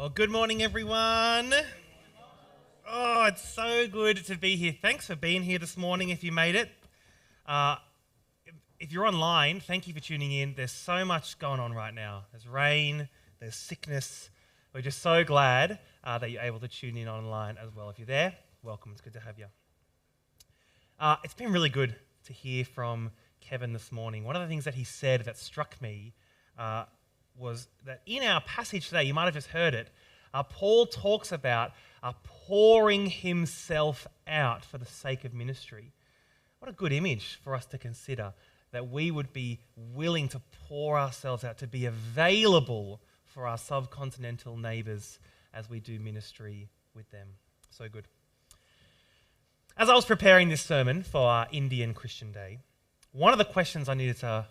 Oh, good morning, everyone. Oh, it's so good to be here. Thanks for being here this morning if you made it. Uh, if you're online, thank you for tuning in. There's so much going on right now. There's rain, there's sickness. We're just so glad uh, that you're able to tune in online as well. If you're there, welcome. It's good to have you. Uh, it's been really good to hear from Kevin this morning. One of the things that he said that struck me uh, was that in our passage today, you might have just heard it, uh, Paul talks about uh, pouring himself out for the sake of ministry. What a good image for us to consider that we would be willing to pour ourselves out, to be available for our subcontinental neighbors as we do ministry with them. So good. As I was preparing this sermon for our Indian Christian Day, one of the questions I needed to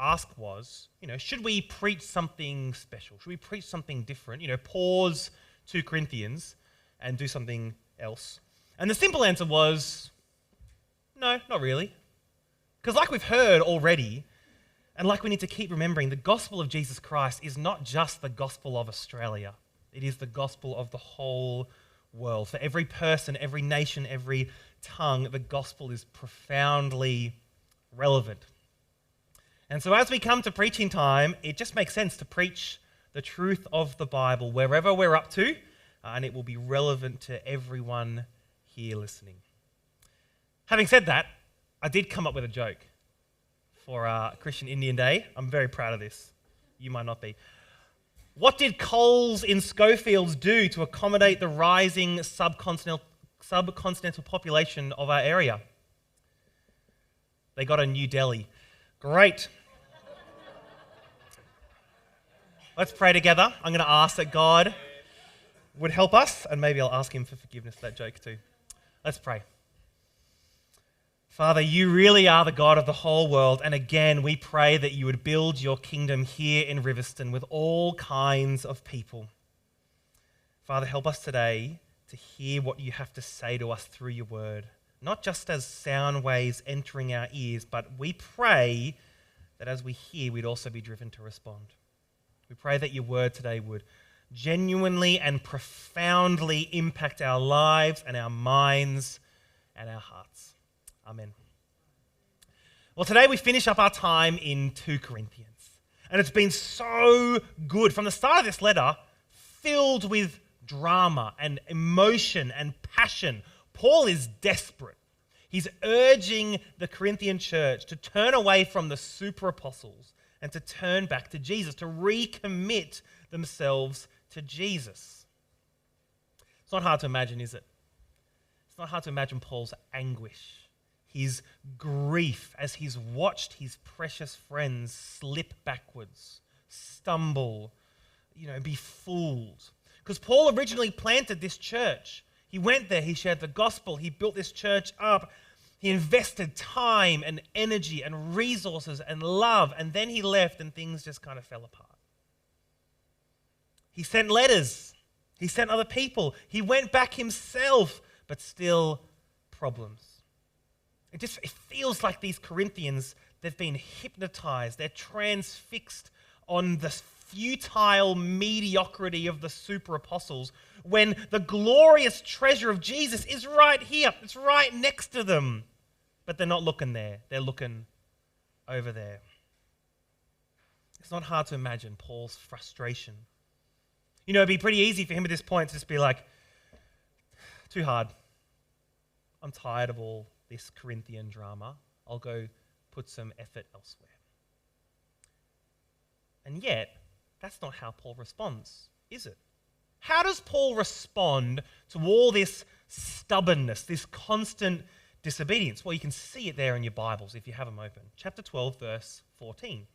ask was, you know, should we preach something special? Should we preach something different? You know, pause 2 Corinthians and do something else? And the simple answer was, no, not really. Because, like we've heard already, and like we need to keep remembering, the gospel of Jesus Christ is not just the gospel of Australia, it is the gospel of the whole world. For every person, every nation, every tongue, the gospel is profoundly relevant. And so, as we come to preaching time, it just makes sense to preach the truth of the Bible wherever we're up to, uh, and it will be relevant to everyone here listening. Having said that, I did come up with a joke for uh, Christian Indian Day. I'm very proud of this. You might not be. What did Coles in Schofields do to accommodate the rising subcontinental, subcontinental population of our area? They got a new deli. Great. Let's pray together. I'm going to ask that God would help us, and maybe I'll ask Him for forgiveness for that joke too. Let's pray. Father, you really are the God of the whole world, and again, we pray that you would build your kingdom here in Riverstone with all kinds of people. Father, help us today to hear what you have to say to us through your word, not just as sound waves entering our ears, but we pray that as we hear, we'd also be driven to respond. We pray that your word today would genuinely and profoundly impact our lives and our minds and our hearts. Amen. Well, today we finish up our time in 2 Corinthians. And it's been so good from the start of this letter, filled with drama and emotion and passion. Paul is desperate. He's urging the Corinthian church to turn away from the super apostles and to turn back to Jesus, to recommit themselves to Jesus. It's not hard to imagine, is it? It's not hard to imagine Paul's anguish, his grief as he's watched his precious friends slip backwards, stumble, you know, be fooled. Because Paul originally planted this church. He went there, he shared the gospel, he built this church up, he invested time and energy and resources and love, and then he left and things just kind of fell apart. He sent letters, he sent other people, he went back himself, but still problems. It just it feels like these Corinthians, they've been hypnotized, they're transfixed on the futile mediocrity of the super apostles when the glorious treasure of Jesus is right here, it's right next to them. But they're not looking there, they're looking over there. It's not hard to imagine Paul's frustration. You know, it'd be pretty easy for him at this point to just be like, too hard. I'm tired of all this Corinthian drama. I'll go put some effort elsewhere. And yet, that's not how Paul responds, is it? How does Paul respond to all this stubbornness, this constant disobedience? Well, you can see it there in your Bibles if you have them open. Chapter 12, verse 14.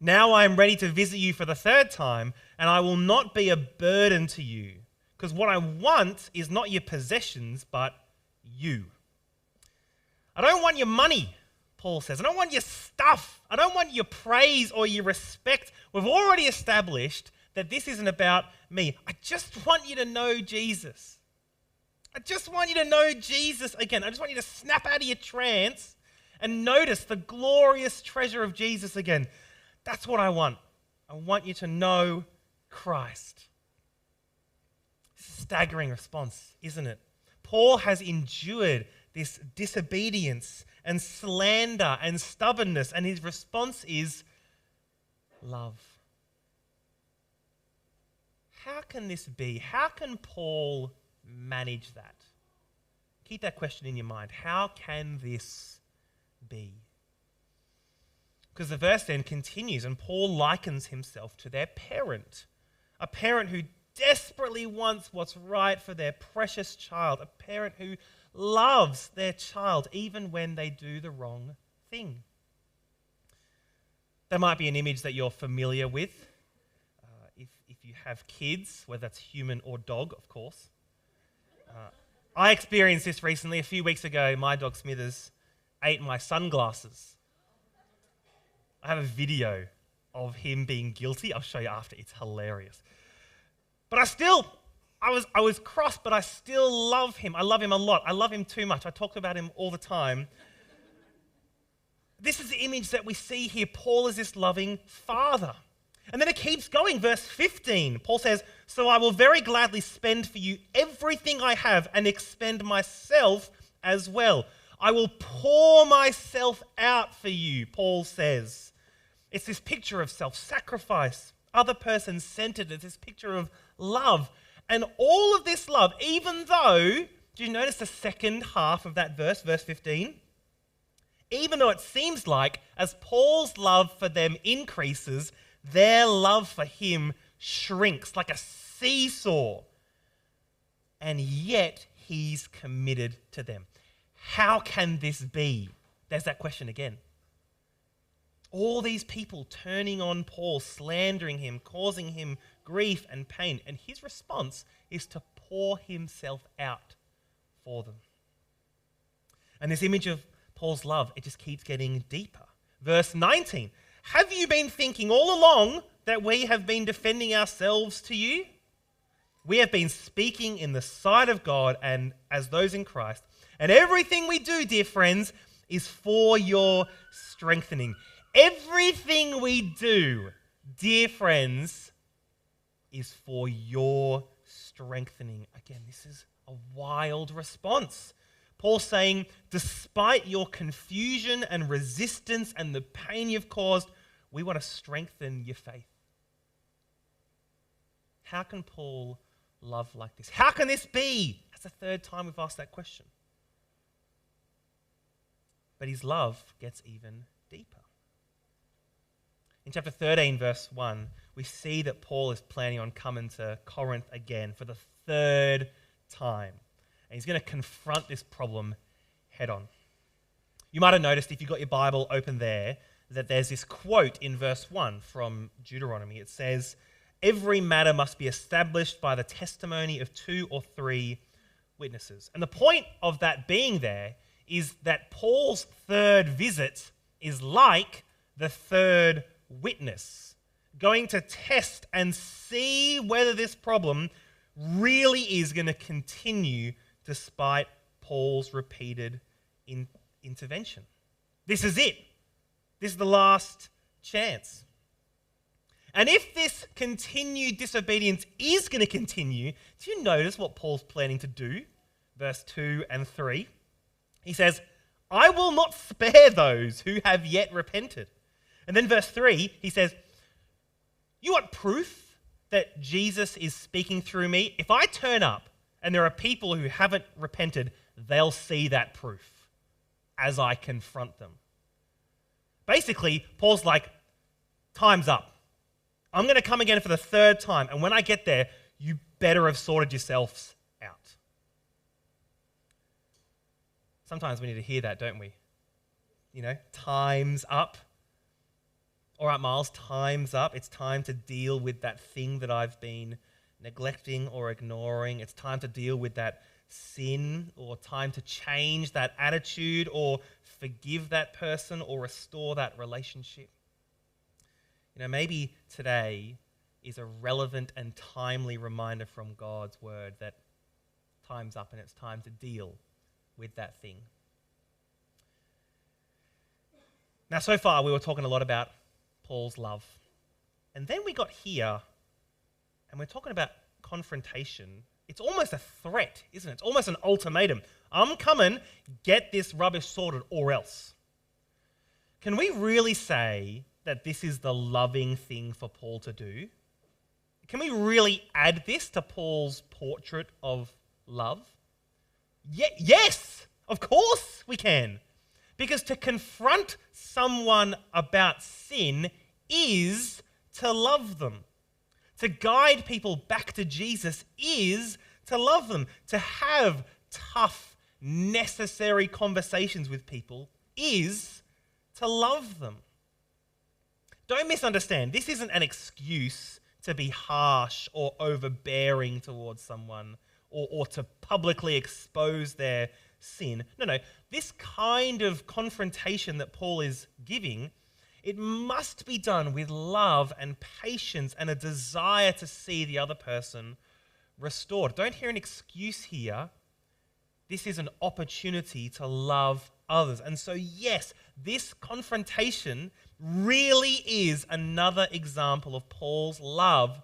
Now I am ready to visit you for the third time, and I will not be a burden to you. Because what I want is not your possessions, but you. I don't want your money, Paul says. I don't want your stuff. I don't want your praise or your respect. We've already established that this isn't about me. I just want you to know Jesus. I just want you to know Jesus again. I just want you to snap out of your trance and notice the glorious treasure of Jesus again. That's what I want. I want you to know Christ. Staggering response, isn't it? Paul has endured this disobedience and slander and stubbornness, and his response is love. How can this be? How can Paul manage that? Keep that question in your mind. How can this be? Because the verse then continues, and Paul likens himself to their parent, a parent who desperately wants what's right for their precious child, a parent who loves their child even when they do the wrong thing. That might be an image that you're familiar with. Uh, if, if you have kids, whether that's human or dog, of course. Uh, I experienced this recently. A few weeks ago, my dog Smithers ate my sunglasses. I have a video of him being guilty. I'll show you after. It's hilarious. But I still, I was, I was cross, but I still love him. I love him a lot. I love him too much. I talk about him all the time. This is the image that we see here. Paul is this loving father. And then it keeps going. Verse 15, Paul says, So I will very gladly spend for you everything I have and expend myself as well. I will pour myself out for you, Paul says. It's this picture of self sacrifice, other person centered. It's this picture of love. And all of this love, even though, do you notice the second half of that verse, verse 15? Even though it seems like as Paul's love for them increases, their love for him shrinks like a seesaw. And yet he's committed to them. How can this be? There's that question again. All these people turning on Paul, slandering him, causing him grief and pain. And his response is to pour himself out for them. And this image of Paul's love, it just keeps getting deeper. Verse 19 Have you been thinking all along that we have been defending ourselves to you? We have been speaking in the sight of God and as those in Christ. And everything we do, dear friends, is for your strengthening. Everything we do, dear friends, is for your strengthening. Again, this is a wild response. Paul saying, despite your confusion and resistance and the pain you've caused, we want to strengthen your faith. How can Paul love like this? How can this be? That's the third time we've asked that question. But his love gets even deeper. In chapter 13, verse 1, we see that Paul is planning on coming to Corinth again for the third time. And he's going to confront this problem head on. You might have noticed if you've got your Bible open there that there's this quote in verse 1 from Deuteronomy. It says, Every matter must be established by the testimony of two or three witnesses. And the point of that being there is that Paul's third visit is like the third witness, going to test and see whether this problem really is going to continue despite Paul's repeated in- intervention. This is it. This is the last chance. And if this continued disobedience is going to continue, do you notice what Paul's planning to do? Verse 2 and 3. He says, I will not spare those who have yet repented. And then verse 3, he says, You want proof that Jesus is speaking through me? If I turn up and there are people who haven't repented, they'll see that proof as I confront them. Basically, Paul's like, Time's up. I'm going to come again for the third time. And when I get there, you better have sorted yourselves out. Sometimes we need to hear that, don't we? You know, time's up. All right, Miles, time's up. It's time to deal with that thing that I've been neglecting or ignoring. It's time to deal with that sin or time to change that attitude or forgive that person or restore that relationship. You know, maybe today is a relevant and timely reminder from God's word that time's up and it's time to deal with that thing. Now, so far, we were talking a lot about Paul's love. And then we got here, and we're talking about confrontation it's almost a threat, isn't it? It's almost an ultimatum. I'm coming, get this rubbish sorted or else. Can we really say that this is the loving thing for Paul to do? Can we really add this to Paul's portrait of love? Ye- yes, of course we can. Because to confront someone about sin is to love them. To guide people back to Jesus is to love them. To have tough, necessary conversations with people is to love them. Don't misunderstand. This isn't an excuse to be harsh or overbearing towards someone or, or to publicly expose their sin. No, no. This kind of confrontation that Paul is giving, it must be done with love and patience and a desire to see the other person restored. Don't hear an excuse here. This is an opportunity to love others. And so, yes, this confrontation really is another example of Paul's love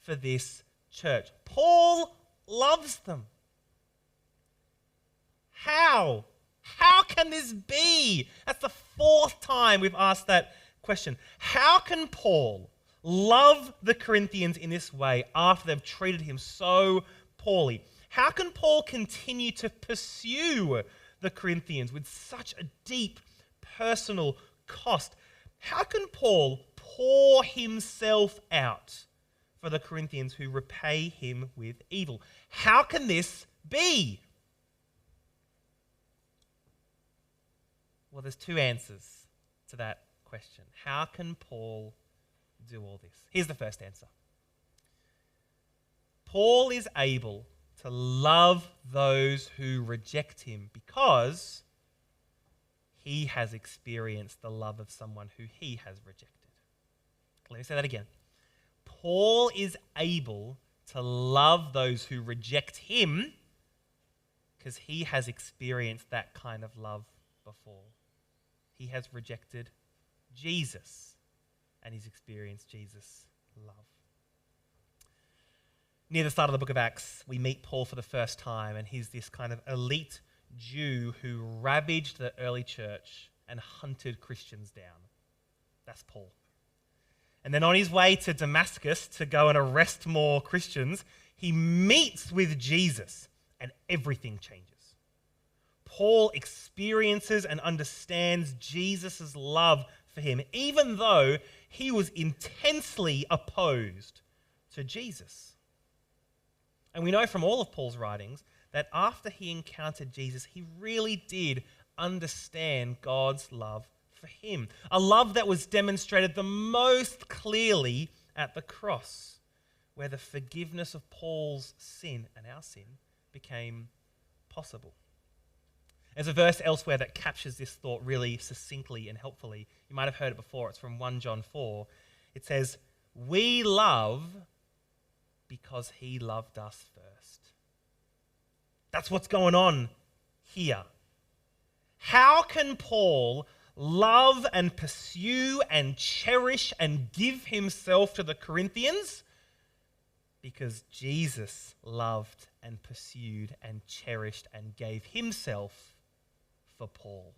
for this church. Paul loves them. How? How can this be? That's the fourth time we've asked that question. How can Paul love the Corinthians in this way after they've treated him so poorly? How can Paul continue to pursue the Corinthians with such a deep personal cost? How can Paul pour himself out for the Corinthians who repay him with evil? How can this be? Well, there's two answers to that question. How can Paul do all this? Here's the first answer Paul is able to love those who reject him because he has experienced the love of someone who he has rejected. Let me say that again. Paul is able to love those who reject him because he has experienced that kind of love before. He has rejected Jesus and he's experienced Jesus' love. Near the start of the book of Acts, we meet Paul for the first time, and he's this kind of elite Jew who ravaged the early church and hunted Christians down. That's Paul. And then on his way to Damascus to go and arrest more Christians, he meets with Jesus and everything changes. Paul experiences and understands Jesus' love for him, even though he was intensely opposed to Jesus. And we know from all of Paul's writings that after he encountered Jesus, he really did understand God's love for him. A love that was demonstrated the most clearly at the cross, where the forgiveness of Paul's sin and our sin became possible. There's a verse elsewhere that captures this thought really succinctly and helpfully. You might have heard it before. It's from 1 John 4. It says, We love because he loved us first. That's what's going on here. How can Paul love and pursue and cherish and give himself to the Corinthians? Because Jesus loved and pursued and cherished and gave himself for Paul.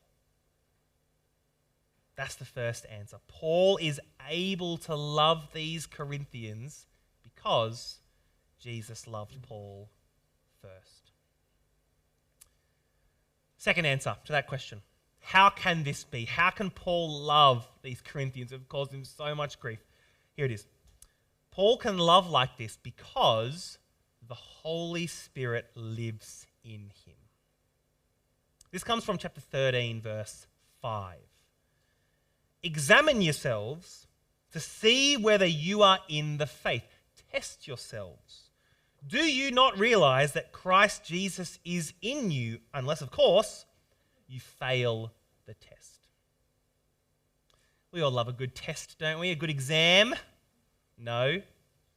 That's the first answer. Paul is able to love these Corinthians because Jesus loved Paul first. Second answer to that question How can this be? How can Paul love these Corinthians who have caused him so much grief? Here it is. Paul can love like this because the Holy Spirit lives in him. This comes from chapter 13, verse 5. Examine yourselves to see whether you are in the faith. Test yourselves. Do you not realize that Christ Jesus is in you, unless, of course, you fail the test? We all love a good test, don't we? A good exam? No,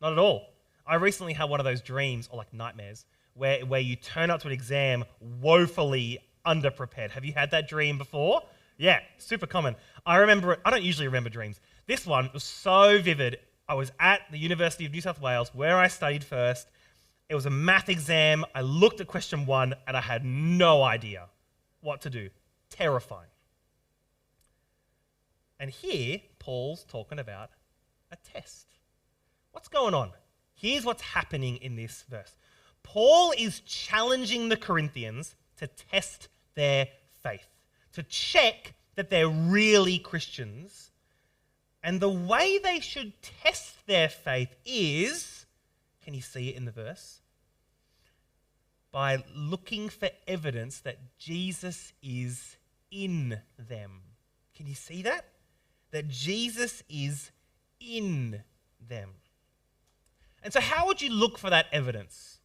not at all. I recently had one of those dreams, or like nightmares, where, where you turn up to an exam woefully underprepared. Have you had that dream before? Yeah, super common. I remember it. I don't usually remember dreams. This one was so vivid. I was at the University of New South Wales, where I studied first, It was a math exam. I looked at question one and I had no idea what to do. Terrifying. And here, Paul's talking about a test. What's going on? Here's what's happening in this verse Paul is challenging the Corinthians to test their faith, to check that they're really Christians. And the way they should test their faith is can you see it in the verse? By looking for evidence that Jesus is in them. Can you see that? That Jesus is in them. And so, how would you look for that evidence?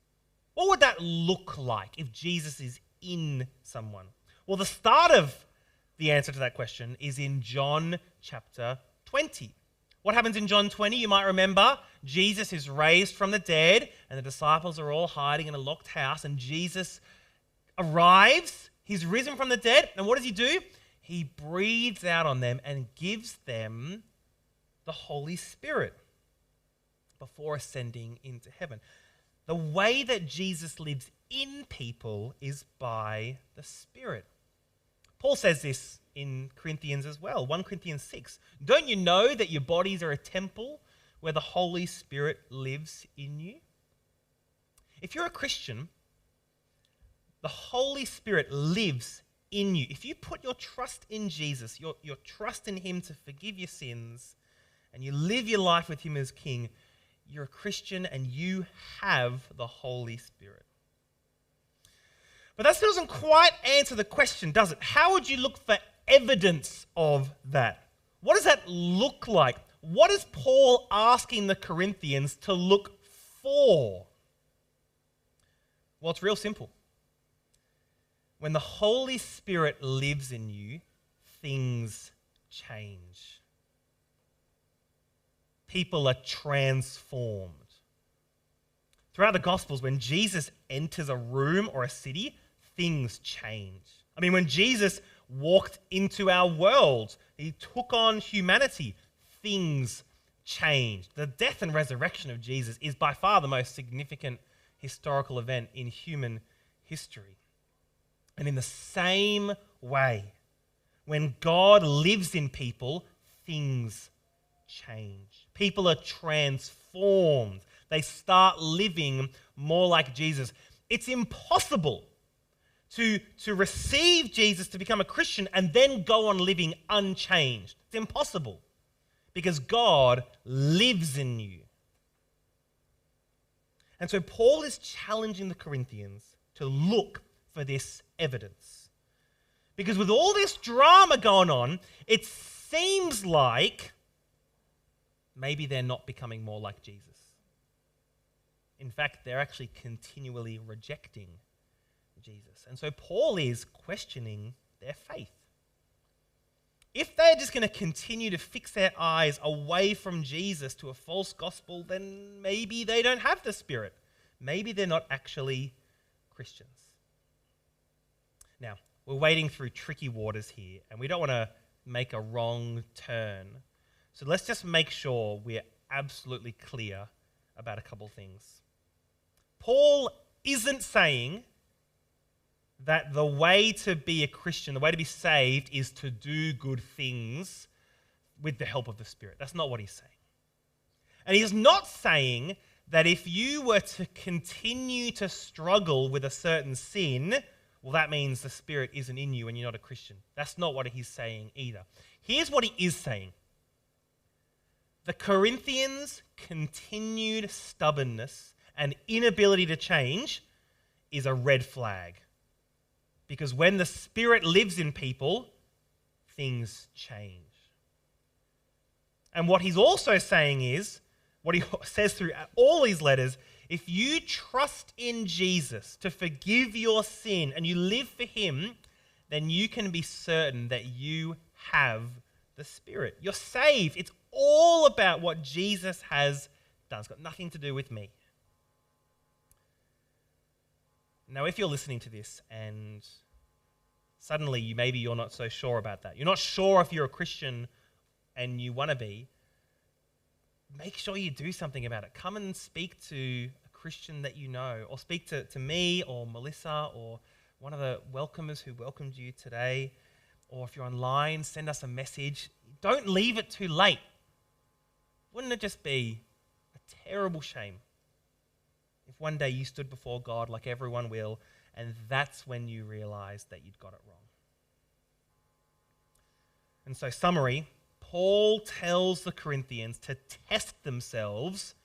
What would that look like if Jesus is in someone? Well, the start of the answer to that question is in John chapter 20. What happens in John 20? You might remember Jesus is raised from the dead, and the disciples are all hiding in a locked house, and Jesus arrives. He's risen from the dead, and what does he do? He breathes out on them and gives them the Holy Spirit before ascending into heaven. The way that Jesus lives in people is by the Spirit. Paul says this in Corinthians as well, 1 Corinthians 6. Don't you know that your bodies are a temple where the Holy Spirit lives in you? If you're a Christian, the Holy Spirit lives in you. If you put your trust in Jesus, your, your trust in Him to forgive your sins, and you live your life with Him as King, you're a Christian and you have the Holy Spirit. But that still doesn't quite answer the question, does it? How would you look for evidence of that? What does that look like? What is Paul asking the Corinthians to look for? Well, it's real simple. When the Holy Spirit lives in you, things change. People are transformed. Throughout the Gospels, when Jesus enters a room or a city, things change. I mean, when Jesus walked into our world, he took on humanity, things changed. The death and resurrection of Jesus is by far the most significant historical event in human history. And in the same way, when God lives in people, things change. People are transformed. They start living more like Jesus. It's impossible to, to receive Jesus to become a Christian and then go on living unchanged. It's impossible because God lives in you. And so Paul is challenging the Corinthians to look for this evidence. Because with all this drama going on, it seems like maybe they're not becoming more like Jesus. In fact, they're actually continually rejecting Jesus. And so Paul is questioning their faith. If they're just going to continue to fix their eyes away from Jesus to a false gospel, then maybe they don't have the Spirit. Maybe they're not actually Christians. Now, we're wading through tricky waters here, and we don't want to make a wrong turn. So let's just make sure we're absolutely clear about a couple things. Paul isn't saying that the way to be a Christian, the way to be saved, is to do good things with the help of the Spirit. That's not what he's saying. And he's not saying that if you were to continue to struggle with a certain sin, well, that means the Spirit isn't in you and you're not a Christian. That's not what he's saying either. Here's what he is saying the Corinthians' continued stubbornness and inability to change is a red flag. Because when the Spirit lives in people, things change. And what he's also saying is, what he says through all these letters, if you trust in Jesus to forgive your sin and you live for him, then you can be certain that you have the Spirit. You're saved. It's all about what Jesus has done. It's got nothing to do with me. Now, if you're listening to this and suddenly you, maybe you're not so sure about that, you're not sure if you're a Christian and you want to be, make sure you do something about it. Come and speak to a Christian that you know, or speak to, to me or Melissa or one of the welcomers who welcomed you today, or if you're online, send us a message. Don't leave it too late. Wouldn't it just be a terrible shame if one day you stood before God like everyone will, and that's when you realized that you'd got it wrong? And so, summary Paul tells the Corinthians to test themselves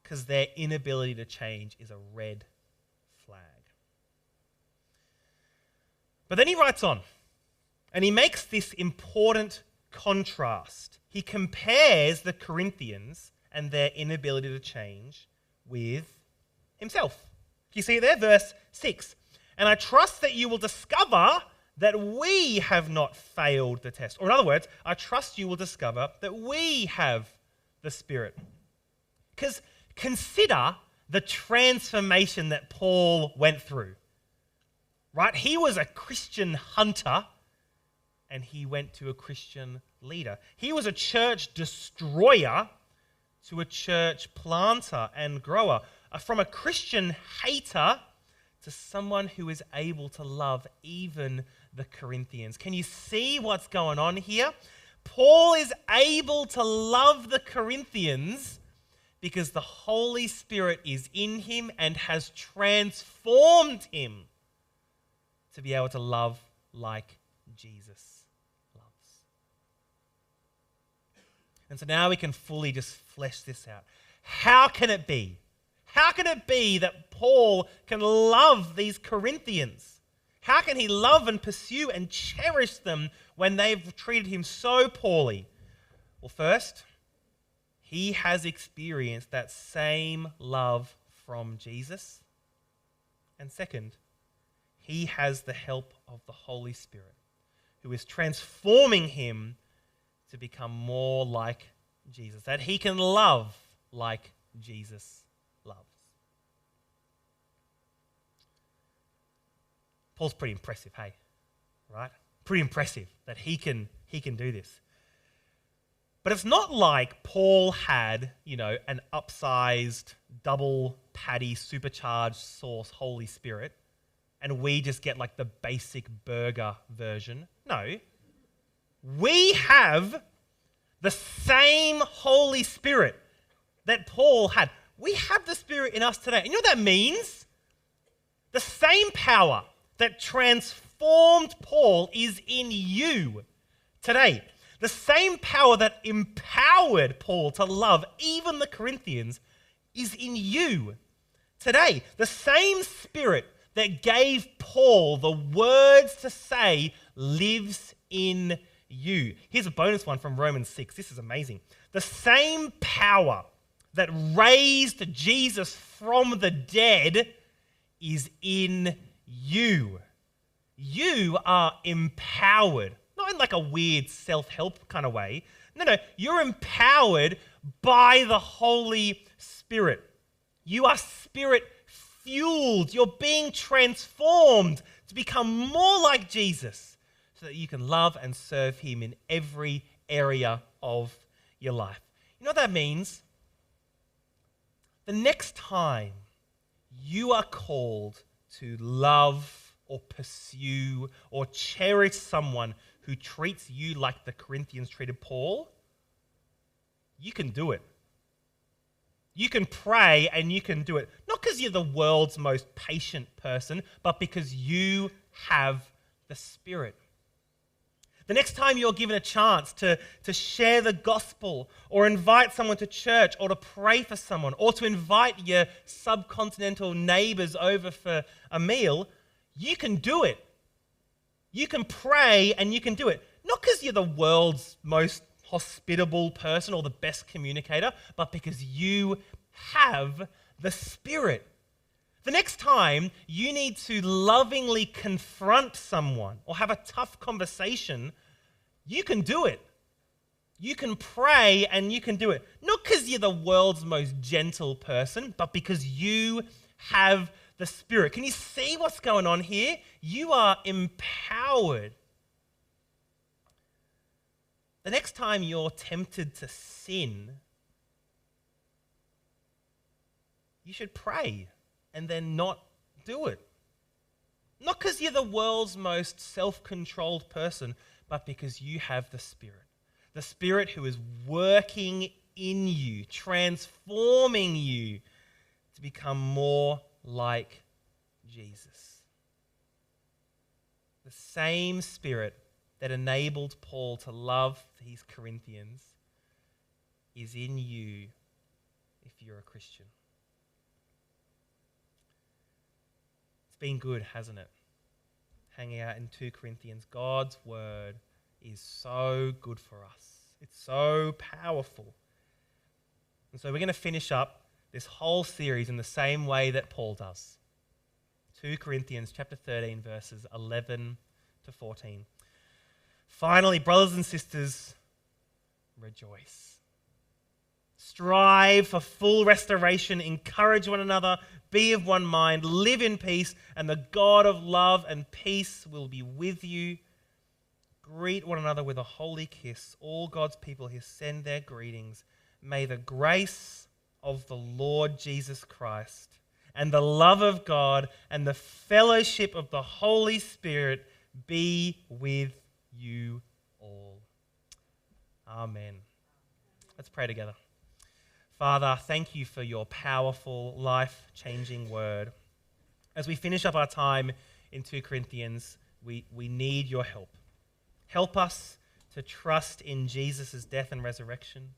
because their inability to change is a red flag. But then he writes on, and he makes this important contrast. He compares the Corinthians and their inability to change with himself. You see there, verse 6. And I trust that you will discover that we have not failed the test. Or, in other words, I trust you will discover that we have the Spirit. Because consider the transformation that Paul went through. Right? He was a Christian hunter and he went to a Christian leader. He was a church destroyer to a church planter and grower. Uh, from a Christian hater to someone who is able to love even the Corinthians. Can you see what's going on here? Paul is able to love the Corinthians because the Holy Spirit is in him and has transformed him to be able to love like Jesus loves. And so now we can fully just flesh this out. How can it be? How can it be that Paul can love these Corinthians? How can he love and pursue and cherish them when they've treated him so poorly? Well, first, he has experienced that same love from Jesus. And second, he has the help of the Holy Spirit, who is transforming him to become more like Jesus, that he can love like Jesus loves. Paul's pretty impressive, hey? Right? Pretty impressive that he can he can do this. But it's not like Paul had, you know, an upsized double patty supercharged sauce Holy Spirit and we just get like the basic burger version. No. We have the same Holy Spirit that Paul had. We have the Spirit in us today. And you know what that means? The same power that transformed Paul is in you today. The same power that empowered Paul to love even the Corinthians is in you today. The same spirit that gave Paul the words to say lives in you. Here's a bonus one from Romans 6. This is amazing. The same power that raised Jesus from the dead is in you. You are empowered, not in like a weird self help kind of way. No, no, you're empowered by the Holy Spirit. You are spirit fueled. You're being transformed to become more like Jesus so that you can love and serve Him in every area of your life. You know what that means? The next time you are called to love or pursue or cherish someone who treats you like the Corinthians treated Paul, you can do it. You can pray and you can do it. Not because you're the world's most patient person, but because you have the Spirit. The next time you're given a chance to, to share the gospel or invite someone to church or to pray for someone or to invite your subcontinental neighbors over for a meal, you can do it. You can pray and you can do it. Not because you're the world's most hospitable person or the best communicator, but because you have the Spirit. The next time you need to lovingly confront someone or have a tough conversation, you can do it. You can pray and you can do it. Not because you're the world's most gentle person, but because you have the Spirit. Can you see what's going on here? You are empowered. The next time you're tempted to sin, you should pray and then not do it. Not because you're the world's most self controlled person, but because you have the Spirit. The Spirit who is working in you, transforming you to become more like Jesus. The same Spirit that enabled Paul to love these Corinthians is in you if you're a Christian. Been good, hasn't it? Hanging out in 2 Corinthians. God's word is so good for us, it's so powerful. And so we're going to finish up this whole series in the same way that Paul does. 2 Corinthians chapter 13 verses 11 to 14. Finally, brothers and sisters, rejoice. Strive for full restoration, encourage one another, be of one mind, live in peace, and the God of love and peace will be with you. Greet one another with a holy kiss. All God's people here send their greetings. May the grace of the Lord Jesus Christ and the love of God and the fellowship of the Holy Spirit be with you all. Amen. Let's pray together. Father, thank you for your powerful, life changing word. As we finish up our time in 2 Corinthians, we, we need your help. Help us to trust in Jesus' death and resurrection.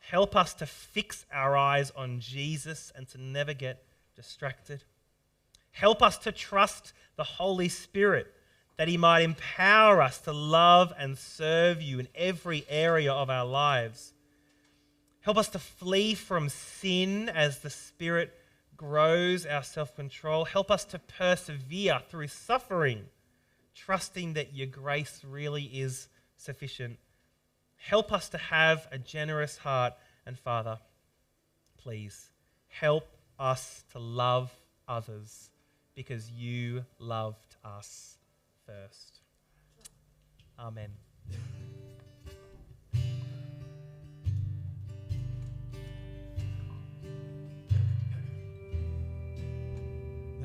Help us to fix our eyes on Jesus and to never get distracted. Help us to trust the Holy Spirit that He might empower us to love and serve you in every area of our lives. Help us to flee from sin as the Spirit grows our self control. Help us to persevere through suffering, trusting that your grace really is sufficient. Help us to have a generous heart. And Father, please help us to love others because you loved us first. Amen.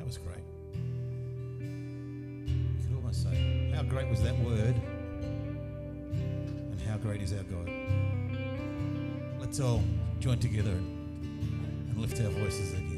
That was great. You could almost say, how great was that word? And how great is our God? Let's all join together and lift our voices again.